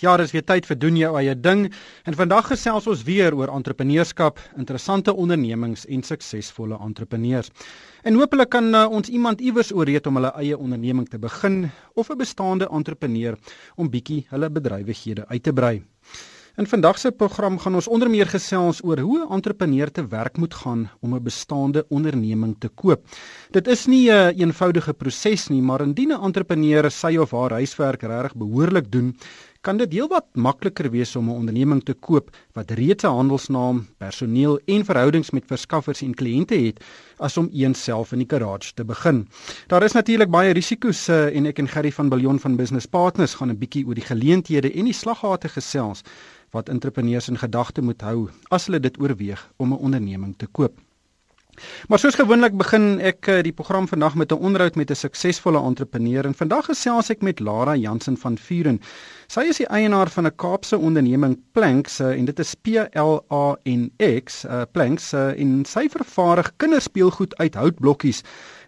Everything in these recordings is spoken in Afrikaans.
Ja, dis weer tyd vir doen jou eie ding en vandag gesels ons weer oor entrepreneurskap, interessante ondernemings en suksesvolle entrepreneurs. En hopelik kan uh, ons iemand iewers ooreed om hulle eie onderneming te begin of 'n bestaande entrepreneur om bietjie hulle bedrywighede uit te brei. In vandag se program gaan ons onder meer gesels oor hoe 'n entrepreneur te werk moet gaan om 'n bestaande onderneming te koop. Dit is nie 'n een eenvoudige proses nie, maar indien 'n entrepreneur sy of haar huiswerk reg behoorlik doen, kan dit heelwat makliker wees om 'n onderneming te koop wat reeds 'n handelsnaam, personeel en verhoudings met verskaffers en kliënte het as om eenself in die garage te begin. Daar is natuurlik baie risiko's eh, en ek en Gerry van Billion van Business Partners gaan 'n bietjie oor die geleenthede en die slaggate gesels wat entrepreneurs in gedagte moet hou as hulle dit oorweeg om 'n onderneming te koop. Maar soos gewoonlik begin ek eh, die program vandag met 'n onderhoud met 'n suksesvolle entrepreneur en vandag gesels ek met Lara Jansen van Vuren. Sy is die eienaar van 'n Kaapse onderneming Planks eh, en dit is P L A N X uh, Planks en sy vervaardig kinderspeelgoed uit houtblokkies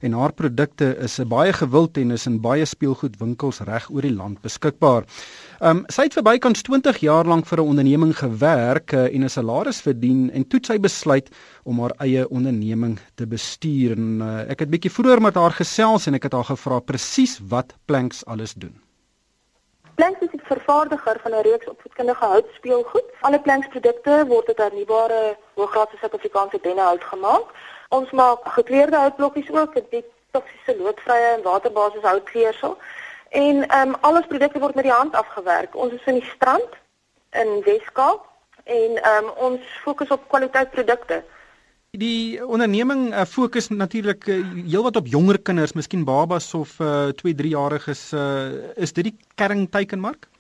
en haar produkte is baie gewild en is in baie speelgoedwinkels reg oor die land beskikbaar. Um sy het vir bykans 20 jaar lank vir 'n onderneming gewerk uh, en 'n salaris verdien en toe sy besluit om haar eie onderneming te bestuur en uh, ek het bietjie vroeër met haar gesels en ek het haar gevra presies wat Planks alles doen. Vervaardiger van 'n reeks opvoedkundige houtspeelgoed. Alle Planks produkte word uit hernubare hoëgraadse Suid-Afrikaanse dennehout gemaak. Ons maak gekleurde houtblokkies ook, dit toksiese loodvrye en waterbasis houtkleersel. En ehm um, alles produkte word met die hand afgewerk. Ons is in die strand in Weskaap en ehm um, ons fokus op kwaliteitprodukte. Die onderneming uh, fokus natuurlik uh, heelwat op jonger kinders, miskien babas of 2, uh, 3 jariges. Uh, is dit die kernteikenmark?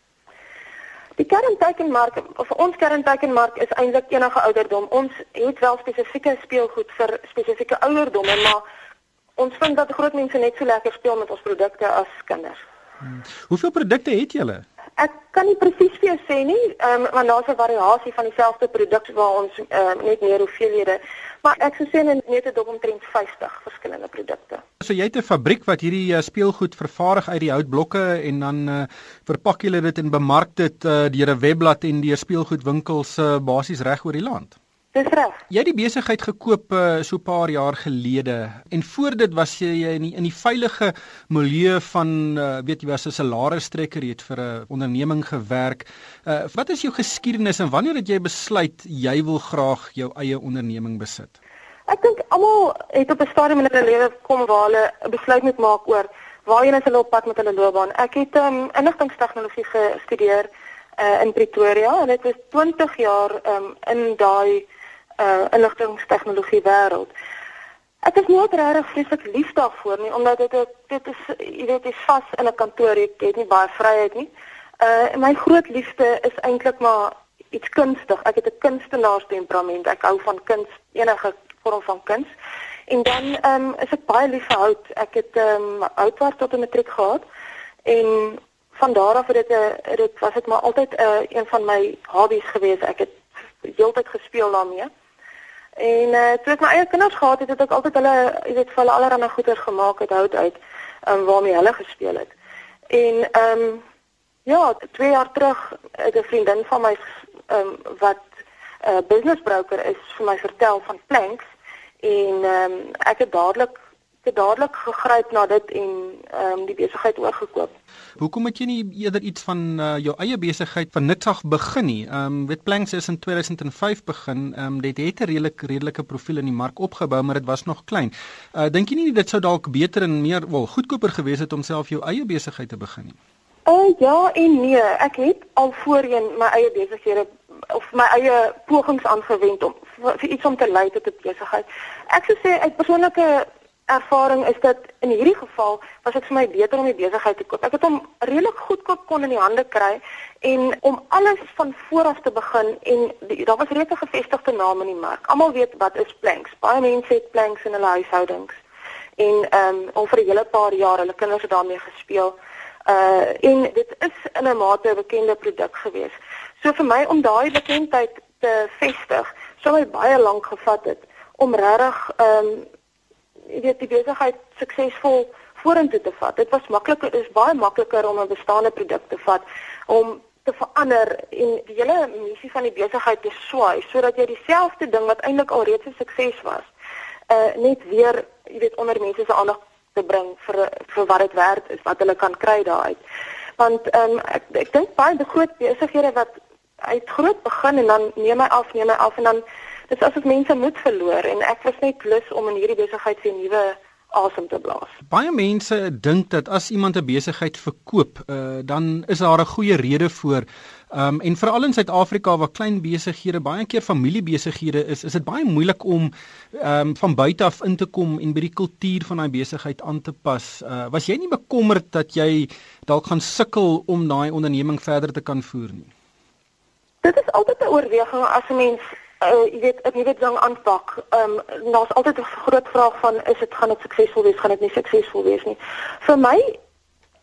Die kernteikenmark of ons kernteikenmark is eintlik enige ouderdom. Ons het wel spesifieke speelgoed vir spesifieke ouderdomme, maar ons vind dat groot mense net so lekker speel met ons produkte as kinders. Hmm. Hoeveel produkte het julle? Ek kan nie presies vir jou sê nie, um, want daar's 'n variasie van dieselfde produk waar ons um, net meer hoeveelhede, maar ek sou sê net dit omtrent 50 verskillende produkte. So jy het 'n fabriek wat hierdie uh, speelgoed vervaardig uit die houtblokke en dan uh, verpak julle dit en bemark dit uh, deur 'n webblad en deur speelgoedwinkels uh, basies reg oor die land. Dis reg. Jy het die besigheid gekoop uh, so 'n paar jaar gelede en voor dit was jy in die, in die veilige milieu van uh, weet jy was 'n salarisstrekker, jy het vir 'n onderneming gewerk. Uh, wat is jou geskiedenis en wanneer het jy besluit jy wil graag jou eie onderneming besit? Ek dink almal het op 'n stadium in hulle lewe kom waar hulle 'n besluit moet maak oor waarheen hulle op pad met hulle loopbaan. Ek het um, inligtingstegnologie gestudeer uh, in Pretoria en dit was 20 jaar um, in daai uh inligtingstegnologie wêreld. Ek is nooit regtig vreeslik lief daarvoor nie omdat dit dit is jy weet jy's vas in 'n kantoor, jy het nie baie vryheid nie. Uh my groot liefde is eintlik maar iets kunstig. Ek het 'n kunstenaarstemperament. Ek hou van kuns, enige vorm van kuns. En dan ehm um, is ek baie lief vir hout. Ek het ehm um, houtwerk tot 'n matriek gehad en van daar af het dit 'n dit was dit maar altyd 'n uh, een van my hobbies gewees. Ek het heeltyd gespeel daarmee. En uh toe ek my eie kinders gehad het, het ek altyd hulle, jy weet, vir hulle allerlei goeder gemaak het hout uit, um, waarmee hulle gespeel het. En ehm um, ja, 2 jaar terug het 'n vriendin van my ehm um, wat 'n uh, business broker is vir my vertel van planks en ehm um, ek het dadelik het dadelik gegryp na dit en ehm um, die besigheid oorgekoop. Hoekom het jy nie eerder iets van uh, jou eie besigheid van niks af begin nie? Ehm um, weet Planks is in 2005 begin. Ehm um, dit het 'n redelik redelike profiel in die mark opgebou, maar dit was nog klein. Uh dink jy nie dit sou dalk beter en meer wel goedkoper gewees het om self jou eie besigheid te begin nie? Uh ja en nee, ek het al voorheen my eie besighede of my eie pogings aangewend om vir, vir iets om te lei tot 'n besigheid. Ek sou sê uit persoonlike ervaring is dat in hierdie geval was dit vir my beter om die besigheid te koop. Ek het hom redelik goedkoop kon in die hande kry en om alles van voor af te begin en die, daar was reeds 'n gevestigde naam in die mark. Almal weet wat is planks. Baie mense het planks in hulle huishoudings. En ehm um, al vir 'n hele paar jaar hulle kinders het daarmee gespeel. Uh en dit is in 'n mate 'n bekende produk gewees. So vir my om daai bekendheid te vestig, sou my baie lank gevat het om regtig ehm um, jy weet die besigheid suksesvol vorentoe te vat. Dit was makliker, is baie makliker om 'n bestaande produk te vat om te verander en die hele missie van die besigheid te swaai sodat jy dieselfde ding wat eintlik alreeds 'n sukses was, uh net weer, jy weet, onder mense se aandag te bring vir vir wat dit werd is, wat hulle kan kry daaruit. Want ehm um, ek ek dink baie groot besighede wat uit groot begin en dan neem hy af, neem hy af en dan dis asof mense moed verloor en ek was net lus om in hierdie besigheid vir nuwe asem te blaas. Baie mense dink dat as iemand 'n besigheid verkoop, uh, dan is daar 'n goeie rede voor. Um en veral in Suid-Afrika waar klein besighede baie keer familiebesighede is, is dit baie moeilik om um van buite af in te kom en by die kultuur van daai besigheid aan te pas. Uh, was jy nie bekommerd dat jy dalk gaan sukkel om daai onderneming verder te kan voer nie? Dit is altyd 'n oorweging as 'n mens uh, jy weet 'n nuwe ding aanpak. Ehm um, daar's altyd 'n groot vraag van is dit gaan dit suksesvol wees, gaan dit nie suksesvol wees nie. Vir my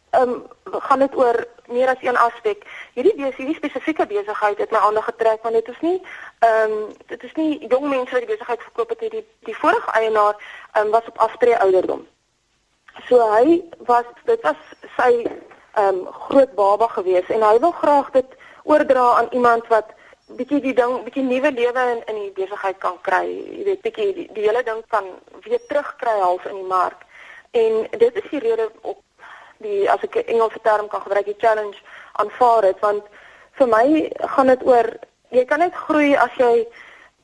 ehm um, gaan dit oor meer as een aspek. Hierdie besigheid, hierdie spesifieke besigheid het my aandag getrek want dit is nie ehm um, dit is nie jong mense wat die besigheid verkoop het, die die vorige eienaar ehm um, was op aftree ouderdom. So hy was dit was sy ehm um, groot baba gewees en hy wil graag dit oordra aan iemand wat bietjie die ding bietjie nuwe lewe in in die besigheid kan kry. Jy weet bietjie die, die hele ding kan weer terugkry half in die mark. En dit is die rede op die as ek 'n Engelse term kan gebruik, die challenge aanvaar het want vir my gaan dit oor jy kan net groei as jy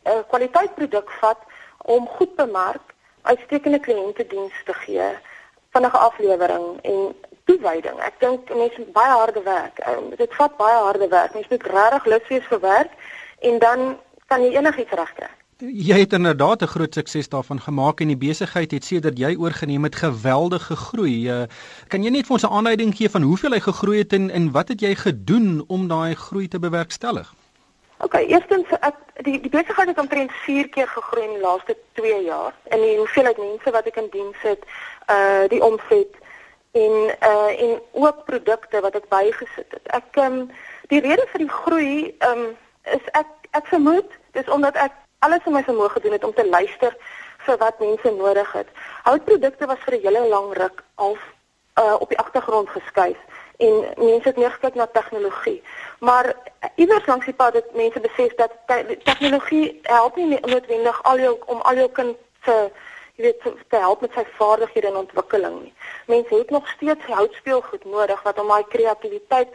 'n uh, kwaliteitproduk vat om goed bemark, uitstekende kliëntediens te gee, vinnige aflewering en toewyding. Ek dink mense moet baie harde werk. Um, dit vat baie harde werk. Mense moet regtig lus wees vir werk en dan kan jy enigiets regkry. Jy het inderdaad 'n groot sukses daarvan gemaak en die besigheid het sedert jy oorgeneem het geweldig gegroei. Uh, kan jy net vir ons 'n aanduiding gee van hoeveel hy gegroei het en en wat het jy gedoen om daai groei te bewerkstellig? OK, eerstens ek die die besigheid het omtrent 4 keer gegroei in die laaste 2 jaar. In die hoeveelheid mense wat ek in diens het, uh die omset en uh en ook produkte wat ek bygesit het. Ek um, die rede vir die groei um, is ek ek vermoed dis omdat ek alles in my vermoë gedoen het om te luister vir wat mense nodig het. Houtprodukte was vir 'n hele lang ruk al uh op die agtergrond geskuif en mense het meer gekyk na tegnologie. Maar iewers langs die pad het mense besef dat te tegnologie help nie noodwendig al jou om al jou kind se jy weet te help met sy vaardighede en ontwikkeling nie. Mense het nog steeds houtspeelgoed nodig wat hom daai kreatiwiteit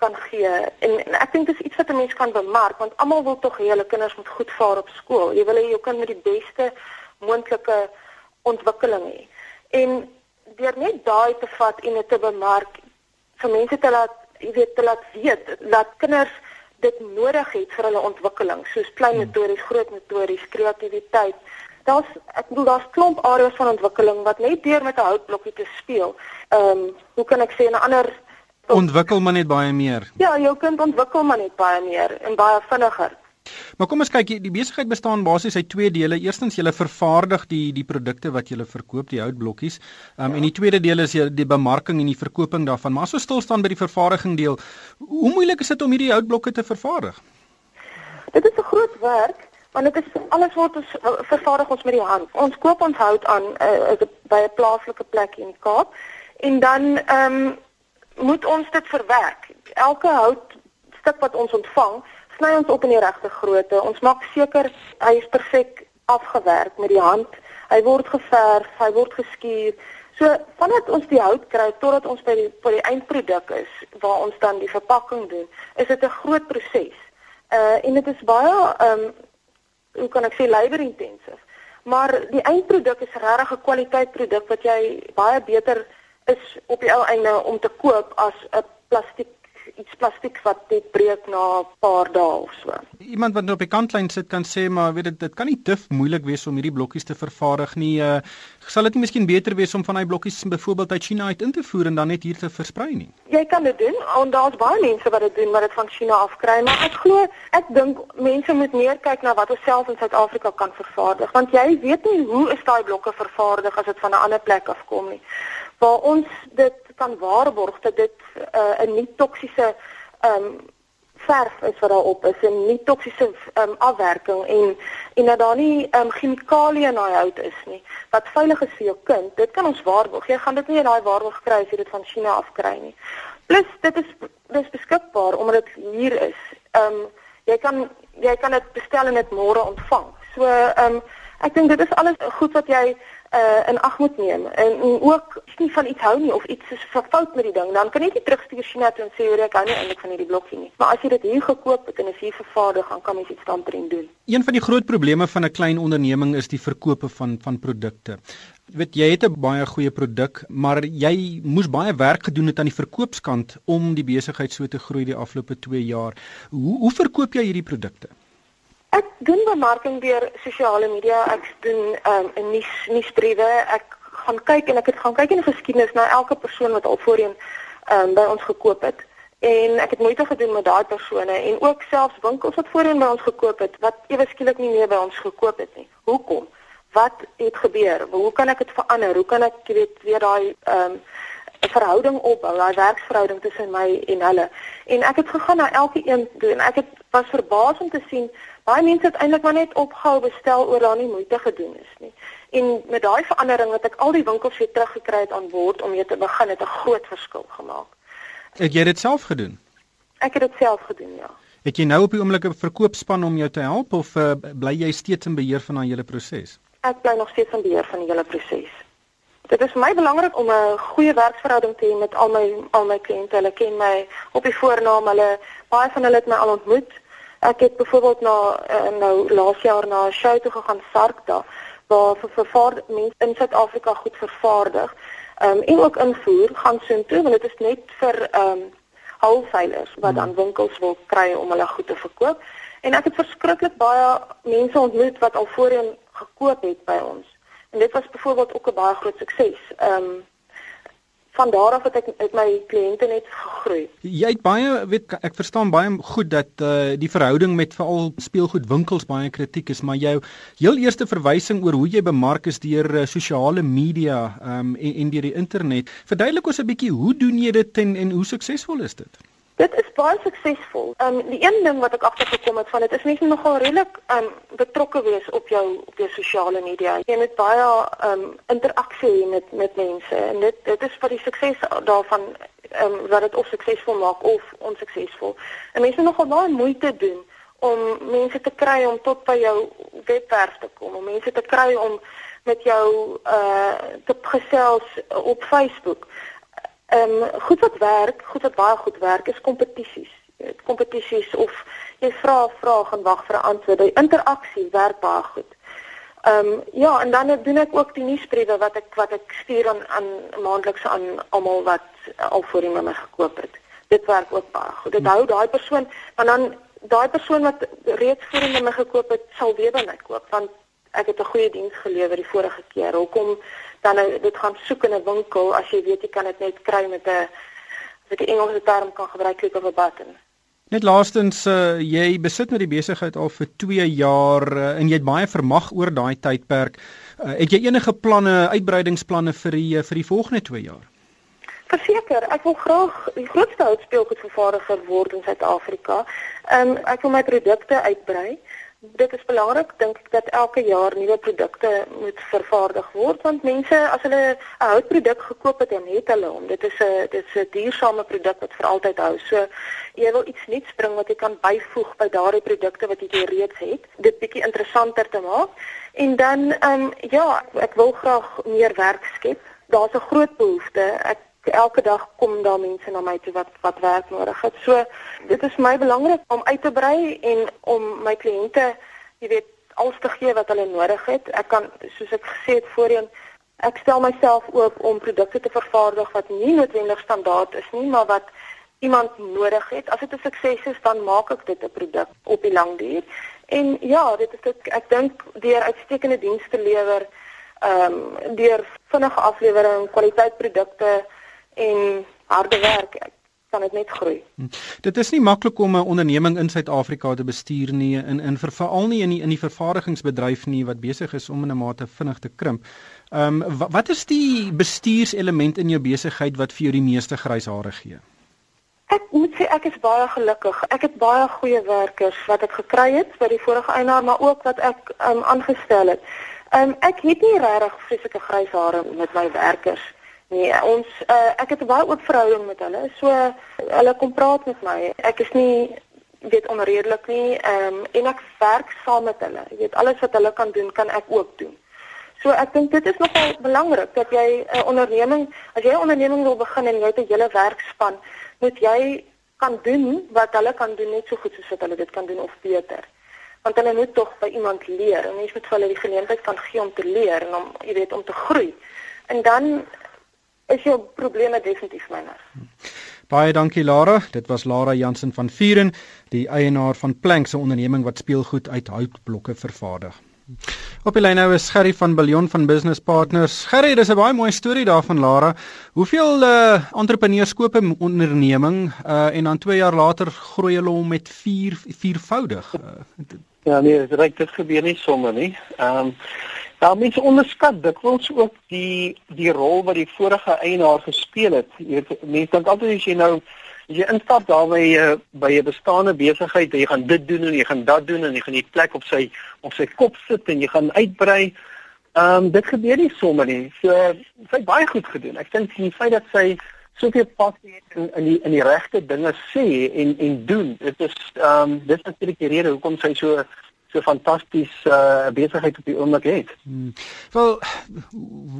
kan gee. En, en ek dink dis iets wat 'n mens kan bemark want almal wil tog hê hulle kinders moet goed vaar op skool. Jy wil hê jou kind moet die beste moontlike ontwikkeling hê. En deur net daai te vat en dit te bemark vir mense te laat jy weet te laat weet dat kinders dit nodig het vir hulle ontwikkeling soos klein hmm. motories, groot motories, kreatiwiteit daar's ek bedoel daar's klomp areas van ontwikkeling wat net deur met 'n houtblokkie te speel. Ehm um, hoe kan ek sê 'n ander ontwikkel maar net baie meer. Ja, jou kind ontwikkel maar net baie meer en baie vinniger. Maar kom ons kyk, die besigheid bestaan basies uit twee dele. Eerstens jy vervaardig die die produkte wat jy verkoop, die houtblokkies. Um, ja. En die tweede deel is jy die bemarking en die verkoping daarvan. Maar as ons stil staan by die vervaardiging deel, hoe moeilik is dit om hierdie houtblokke te vervaardig? Dit is 'n groot werk want dit is alles word ons eh, vervaardig ons met die hand. Ons koop ons hout aan uh, by 'n plaaslike plek in die Kaap en dan ehm um, moet ons dit verwerk. Elke houtstuk wat ons ontvang, sny ons op in die regte grootte. Ons maak seker hy is perfek afgewerk met die hand. Hy word geverf, hy word geskuur. So vandat ons die hout kry totdat ons by die by die eindproduk is waar ons dan die verpakking doen, is dit 'n groot proses. Uh en dit is baie ehm um, hoe kan ek sê labor intensive. Maar die eindproduk is regtig 'n kwaliteitproduk wat jy baie beter is op die ou einde om te koop as 'n plastiek iets plastiek wat dit breek na 'n paar dae of so. Iemand wat nou op die kantlyn sit kan sê maar weet dit dit kan nie te moeilik wees om hierdie blokkies te vervaardig nie. Uh, sal dit nie miskien beter wees om van daai blokkies byvoorbeeld uit China uit in te voer en dan net hier te versprei nie? Jy kan dit doen. En daar's baie mense wat dit doen wat dit van China afkry, maar ek glo ek dink mense moet meer kyk na wat ons self in Suid-Afrika kan vervaardig want jy weet nie hoe is daai blokke vervaardig as dit van 'n ander plek afkom nie. Waar ons dit kan waarborg dat dit uh, 'n nie toksiese ehm um, verf is wat daarop is en nie toksiese ehm um, afwerking en en dat daar nie ehm um, chemikalieë in daai hout is nie wat veilig is vir jou kind. Dit kan ons waarborg. Jy gaan dit nie in daai waarborg kry as jy dit van China af kry nie. Plus dit is dis beskikbaar omdat dit hier is. Ehm um, jy kan jy kan dit bestel en dit môre ontvang. So ehm um, ek dink dit is alles goed wat jy uh in ag moet neem. En, en ook nie van iets hou nie of iets is fout met die ding dan kan jy nie terugstuur China toe en sê hoor ek hou nie eintlik van hierdie blokkie nie. Maar as jy dit hier gekoop het en is hier vervaardig dan kan mens iets daarin doen. Een van die groot probleme van 'n klein onderneming is die verkope van van produkte. Weet jy het 'n baie goeie produk maar jy moes baie werk gedoen het aan die verkoopskant om die besigheid so te groei die afgelope 2 jaar. Hoe hoe verkoop jy hierdie produkte Ek doen bemarking deur sosiale media. Ek doen ehm, 'n um, nuus nuusbriewe. Ek gaan kyk en ek het gaan kyk in die geskiedenis na elke persoon wat al voorheen um, by ons gekoop het. En ek het moeite gedoen met daai persone en ook selfs winkels wat voorheen by ons gekoop het wat ewe skielik nie meer by ons gekoop het nie. Hoekom? Wat het gebeur? Hoe kan ek dit verander? Hoe kan ek weet weer daai ehm um, 'n verhouding opbou, daai werksverhouding tussen my en hulle. En ek het gegaan na elke een toe en ek het was verbaas om te sien baie mense het eintlik maar net opgehou bestel oor daar nie moeite gedoen is nie. En met daai verandering wat ek al die winkels weer teruggekry het aan boord om mee te begin het 'n groot verskil gemaak. Het jy dit self gedoen? Ek het dit self gedoen, ja. Het jy nou op die oomblik 'n verkoopspan om jou te help of uh, bly jy steeds in beheer van daai hele proses? Ek bly nog steeds in beheer van die hele proses. Dit is vir my belangrik om 'n goeie werksverhouding te hê met al my al my kliënte. Hulle ken my op die voornaam. Hulle baie van hulle het my al ontmoet. Ek het byvoorbeeld na uh, nou laas jaar na 'n show toe gegaan Sarkda waar vir vervaardig mense in Suid-Afrika goed vervaardig. Ehm um, en ook invoer gaan so intoe want dit is net vir ehm um, wholesalers wat dan hmm. winkels wil kry om hulle goed te verkoop. En ek het verskriklik baie mense ontmoet wat al voorheen gekoop het by ons. En dit was byvoorbeeld ook 'n baie groot sukses. Ehm um, van daar af het ek met my kliënte net gegroei. Jy het baie weet ek verstaan baie goed dat uh, die verhouding met veral speelgoedwinkels baie kritiek is, maar jou heel eerste verwysing oor hoe jy bemark is deur uh, sosiale media um, en, en deur die internet. Verduidelik ons 'n bietjie hoe doen jy dit en en hoe suksesvol is dit? Dit is baie suksesvol. Ehm um, die een ding wat ek agtergekom het van dit is mense nogal redelik ehm um, betrokke wees op jou op jou sosiale media. Jy moet baie ehm um, interaksie hê met met mense en dit dit is wat die sukses daarvan ehm um, wat dit of suksesvol maak of onsuksesvol. En mense moet nogal baie moeite doen om mense te kry om tot by jou webwerf te kom, om mense te kry om met jou uh te gesels op Facebook. Ehm um, goed wat werk, goed wat baie goed werk is kompetisies. Kompetisies of jy vra vrae en wag vir 'n antwoord. Die interaksie werk baie goed. Ehm um, ja, en dan doen ek ook die nuusbriewe wat ek wat ek stuur aan aan maandeliks aan almal wat al voorheen met my gekoop het. Dit werk ook baie goed. Dit hou daai persoon, want dan daai persoon wat reeds voorheen met my gekoop het, sal weer by my koop want ek het 'n goeie diens gelewer die vorige keer. Hoekom dan nou dit gaan soek in 'n winkel as jy weet jy kan dit net kry met 'n as ek 'n Engelse term kan gebruik klik op 'n button. Net laastens uh, jy besit met die besigheid al vir 2 jaar uh, en jy het baie vermag oor daai tydperk. Uh, het jy enige planne, uitbreidingsplanne vir die vir die volgende 2 jaar? Verseker, ek wil graag die grootste houtspeelgoedvervaardiger word in Suid-Afrika. Ehm um, ek wil my produkte uitbrei dit is belangrik dink ek dat elke jaar nuwe produkte moet vervaardig word want mense as hulle 'n houtproduk gekoop het en het hulle hom. Dit is 'n dit is 'n duursame produk wat vir altyd hou. So jy wil iets nuuts bring wat jy kan byvoeg by daardie produkte wat jy reeds het dit bietjie interessanter te maak. En dan ehm um, ja ek wil graag meer werk skep. Daar's 'n groot behoefte. Ek elke dag kom daar mense na my toe wat wat werk nodig het. So dit is my belangrik om uit te brei en om my kliënte, jy weet, alles te gee wat hulle nodig het. Ek kan soos ek gesê het voorheen, ek stel myself oop om produkte te vervaardig wat nie noodwendig standaard is nie, maar wat iemand nodig het. As dit 'n sukses is, dan maak ek dit 'n produk op die lang duur. En ja, dit is dit ek dink deur uitstekende dienste lewer, ehm um, deur vinnige aflewering, kwaliteitprodukte en harde werk kan dit net groei. Hm. Dit is nie maklik om 'n onderneming in Suid-Afrika te bestuur nie in in veral nie in die in die vervaardigingsbedryf nie wat besig is om in 'n mate vinnig te krimp. Ehm um, wat, wat is die bestuurselement in jou besigheid wat vir jou die meeste grys hare gee? Ek moet sê ek is baie gelukkig. Ek het baie goeie werkers wat ek gekry het by die vorige eienaar, maar ook wat ek um, aangestel het. Ehm um, ek het nie regtig vreeslike grys hare met my werkers Nee, ons uh, ek het 'n baie oop verhouding met hulle. So hulle kom praat met my. Ek is nie weet onredelik nie. Ehm um, en ek werk saam met hulle. Jy weet alles wat hulle kan doen, kan ek ook doen. So ek dink dit is nogal belangrik dat jy 'n uh, onderneming, as jy 'n onderneming wil begin en jy het 'n hele werkspan, moet jy kan doen wat hulle kan doen net so goed soos wat hulle dit kan doen of beter. Want hulle moet tog by iemand leer. En mens moet vir hulle die geleentheid kan gee om te leer en om jy weet om te groei. En dan is jou probleme definitief minder. Baie dankie Lara. Dit was Lara Jansen van Vuren, die eienaar van Plank se onderneming wat speelgoed uit houtblokke vervaardig. Op die lyn nou is Gerry van Billion van Business Partners. Gerry, dis 'n baie mooi storie daarvan Lara. Hoeveel uh entrepreneurs koop 'n onderneming uh en dan 2 jaar later groei hulle hom met 4 viervoudig. Uh, ja, nee, dit reg dit gebeur nie sommer nie. Ehm um, Ja, mense onderskat dikwels ook die die rol wat die vorige eienaar gespeel het. Jy weet, mense dink altyd as jy nou as jy instap daar by 'n by 'n bestaande besigheid, jy gaan dit doen en jy gaan dat doen en jy gaan die plek op sy op sy kop sit en jy gaan uitbrei. Ehm um, dit gebeur nie sommer nie. So sy het baie goed gedoen. Ek dink die feit dat sy soveel passie het in in die in die regte dinge sê en en doen, dit is ehm um, dit is natuurlik die rede hoekom sy so so fantasties uh, besigheid op die oomblik het. Hmm. Wel,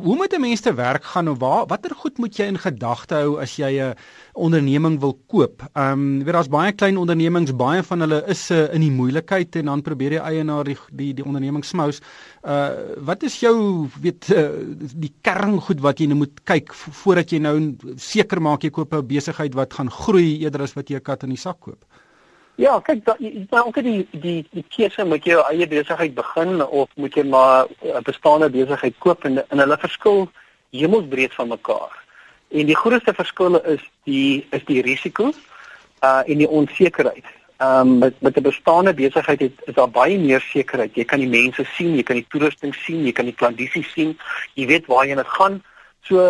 hoe moet 'n mens te werk gaan of waar watter goed moet jy in gedagte hou as jy 'n onderneming wil koop? Ehm, um, weet daar's baie klein ondernemings, baie van hulle is uh, in die moeilikheid en dan probeer die eienaar die die, die onderneming smous. Uh wat is jou weet uh, die kerngoed wat jy nou moet kyk voordat jy nou seker maak jy koop 'n besigheid wat gaan groei eerder as wat jy 'n kat in die sak koop? Ja, kyk, jy moet ook die die die keuse moet jy jou eie besigheid begin of moet jy maar 'n bestaande besigheid koop en en hulle verskil hemelsbreed van mekaar. En die grootste verskille is die is die risiko uh en die onsekerheid. Ehm um, met met 'n bestaande besigheid het is daar baie meer sekerheid. Jy kan die mense sien, jy kan die toerusting sien, jy kan die klandisie sien. Jy weet waar jy dit gaan. So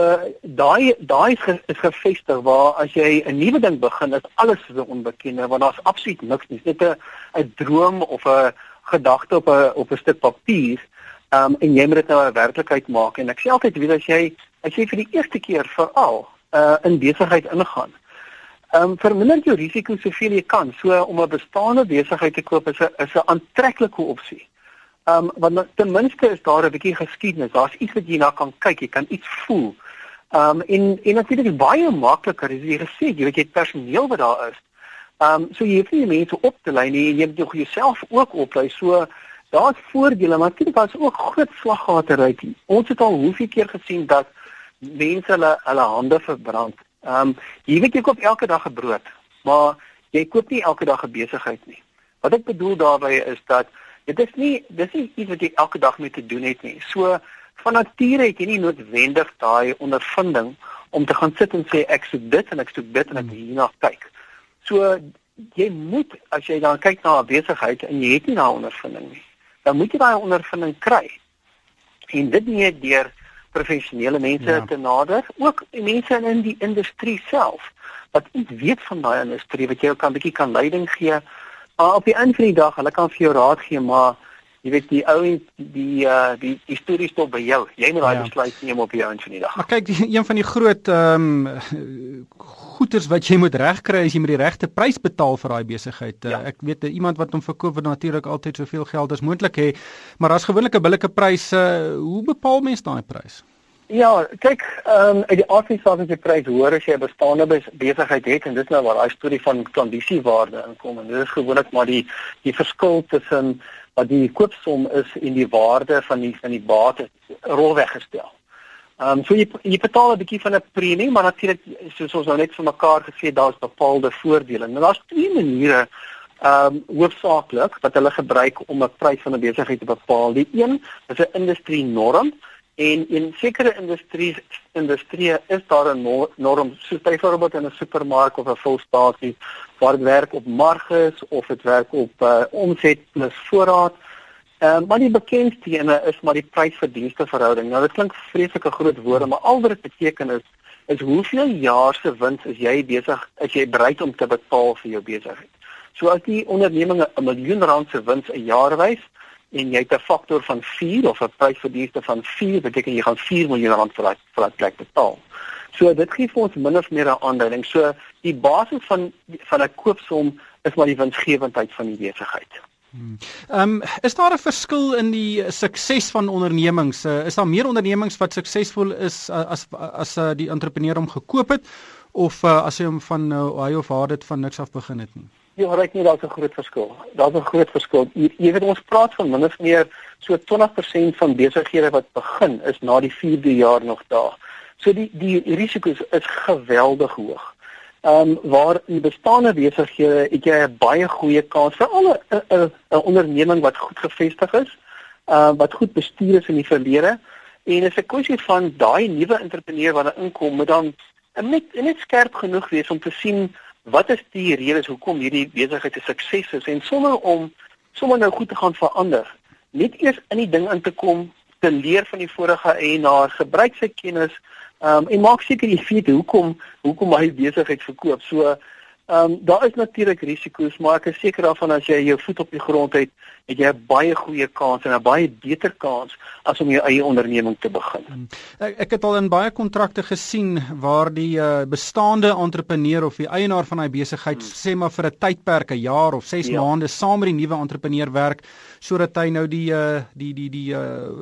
daai daai is, is gevestig waar as jy 'n nuwe ding begin, is alles so onbekende want daar's absoluut niks nie. Is 'n 'n droom of 'n gedagte op 'n op 'n stuk papier. Ehm um, en jy moet dit nou 'n werklikheid maak en ek sê altyd weet as jy as jy vir die eerste keer veral uh in besigheid ingaan. Ehm um, verminder jou risiko soveel jy kan. So om 'n bestaande besigheid te koop is 'n is 'n aantreklike opsie. Ehm um, want ten minste is daar 'n bietjie geskiedenis. Daar's iets wat jy na kan kyk, jy kan iets voel. Ehm um, en en natuurlik baie makliker as jy gesê jy weet jy het personeel wat daar is. Ehm um, so jy hoef nie mense op te lei nie, jy moet jouself ook oplei. So daar's voordele, maar natuurlik daar's ook groot slaggate uit. Ons het al hoeveel keer gesien dat mense hulle hulle hande verbrand. Ehm um, jy weet jy koop elke dag 'n brood, maar jy koop nie elke dag 'n besigheid nie. Wat ek bedoel daarmee is dat Dit is nie dis nie iets wat jy elke dag mee te doen het nie. So van nature het jy nie noodwendig daai ondervinding om te gaan sit en sê ek soek dit en ek soek dit en ek hmm. hierna kyk. So jy moet as jy dan kyk na 'n besigheid en jy het nie daai ondervinding nie, dan moet jy daai ondervinding kry. En dit nie deur professionele mense ja. te nader, ook mense in die industrie self wat iets weet van daai industrie wat ook kan bietjie kan leiding gee Maar op die einde van die dag, hulle kan vir jou raad gee, maar jy weet die ou die uh die die storie stop by jou. Jy moet daai ja. besluit neem op die einde van die dag. Maar kyk, die, een van die groot ehm um, goeders wat jy moet regkry is jy moet die regte prys betaal vir daai besigheid. Uh, ja. Ek weet uh, iemand wat hom verkoop wat natuurlik altyd soveel geld as moontlik hê, maar daar's gewoonlik 'n billike prys. Uh, hoe bepaal mens daai prys? Ja, kyk, ehm um, uit die saak as jy prys hoor as jy 'n bestaande besigheid het en dis nou waar daai storie van kondisiewaarde inkom en dit is gewoonlik maar die die verskil tussen wat die koopsom is en die waarde van die van die bate rolweg gestel. Ehm um, so jy jy betaal 'n bietjie van 'n premie, maar natuurlik soos ons nou net vir mekaar gesê daar's bepaalde voordele. Nou daar's twee maniere ehm um, hoofsaaklik wat hulle gebruik om 'n prys van 'n besigheid te bepaal. Die een is 'n industrie norm En in sekere industrie industrie is daar 'n norm, soos byvoorbeeld in 'n supermark of 'n volstasie waar dit werk op marges of dit werk op uh, omset plus voorraad. Ehm uh, maar die bekendste ene is maar die prys-verdienste verhouding. Nou dit klink vreeslike groot woorde, maar al wat dit beteken is is hoeveel jaar se wins is jy besig as jy bereid om te betaal vir jou besigheid. So as die onderneming 'n miljoen rand se wins 'n jaar wys, en jy het 'n faktor van 4 of 'n prysverdienste van 4 beteken jy gaan 4 miljoen rand vir daai vir daai plek betaal. So dit gee vir ons min of meer 'n aanduiding. So die basis van van 'n koopsom is maar die winsgewendheid van die besigheid. Hmm. Ehm um, is daar 'n verskil in die sukses van ondernemings? Uh, is daar meer ondernemings wat suksesvol is uh, as as uh, die entrepreneur hom gekoop het of uh, as hy hom van uh, hy of haar dit van niks af begin het nie? Ja, reg nie, daar's 'n groot verskil. Daar's 'n groot verskil. Jy, jy weet ons praat van min of meer so 20% van besighede wat begin is na die 4de jaar nog daar. So die die risiko's is geweldig hoog. Ehm um, waar in bestaande besighede het jy 'n baie goeie kans vir al 'n 'n onderneming wat goed gevestig is, uh wat goed bestuur is in die verlede en is 'n kwessie van daai nuwe entrepreneur wat inkom moet dan net net skerp genoeg wees om te sien wat is die redes hoekom hierdie besigheid 'n sukses is? En sonder om sommer nou goed te gaan verander net eers in die ding in te kom te leer van die vorige eienaar gebruik sy kennis um, en maak seker jy weet hoekom hoekom hy besigheid verkoop. So Ehm um, daar is natuurlik risiko's, maar ek is seker daarvan as jy jou voet op die grond het, het jy 'n baie goeie kans en 'n baie beter kans as om jou eie onderneming te begin. Hmm. Ek ek het al in baie kontrakte gesien waar die uh, bestaande entrepreneur of die eienaar van daai besigheid hmm. sê maar vir 'n tydperk, 'n jaar of 6 ja. maande saam met die nuwe entrepreneur werk sodat hy nou die uh, die die die uh,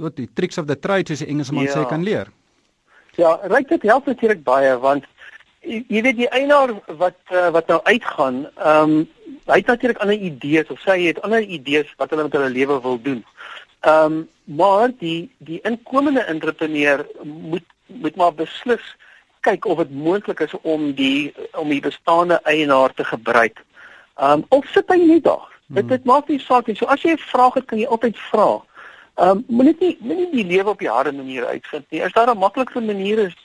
wat die tricks of the trade soos die Engelsman ja. sê kan leer. Ja, ryk dit help natuurlik baie want jy weet die eienaar wat uh, wat nou uitgaan, ehm um, hy het natuurlik ander idees of sy het ander idees wat hulle met hulle lewe wil doen. Ehm um, maar die die inkomende entrepreneur moet moet maar beslis kyk of dit moontlik is om die om die bestaande eienaar te gebruik. Ehm um, of sit hy net daar. Hmm. Dit dit maak nie saak nie. So as jy 'n vraag het, kan jy altyd vra. Ehm um, moet nie moet nie die lewe op die harde manier uitvind nie. Is daar 'n makliker manier is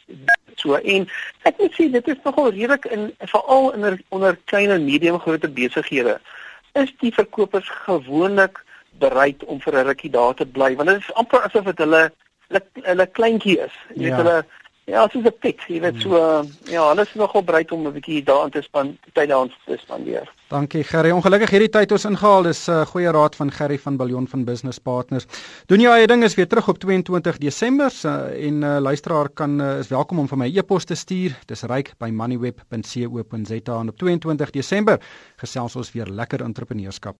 so en ek moet sê dit is nogal redelik in veral in onder klein en medium grootte besighede is die verkopers gewoonlik bereid om vir 'n rukkie daar te bly want dit is amper asof dit hulle hulle kleintjie is. Jy weet ja. hulle Ja, soos 'n pet, jy weet so ja, hulle is nogal bereid om 'n bietjie daarin te span, tyd daarin te spandeer. Dankie Gerry. Ongelukkig hierdie tyd ons ingehaal. Dis 'n uh, goeie raad van Gerry van Billion van Business Partners. Doen jy eie ding is weer terug op 22 Desember uh, en uh, luisteraar kan uh, is welkom om vir my e-pos te stuur. Dis ryk by moneyweb.co.za en op 22 Desember gesels ons weer lekker entrepreneurskap.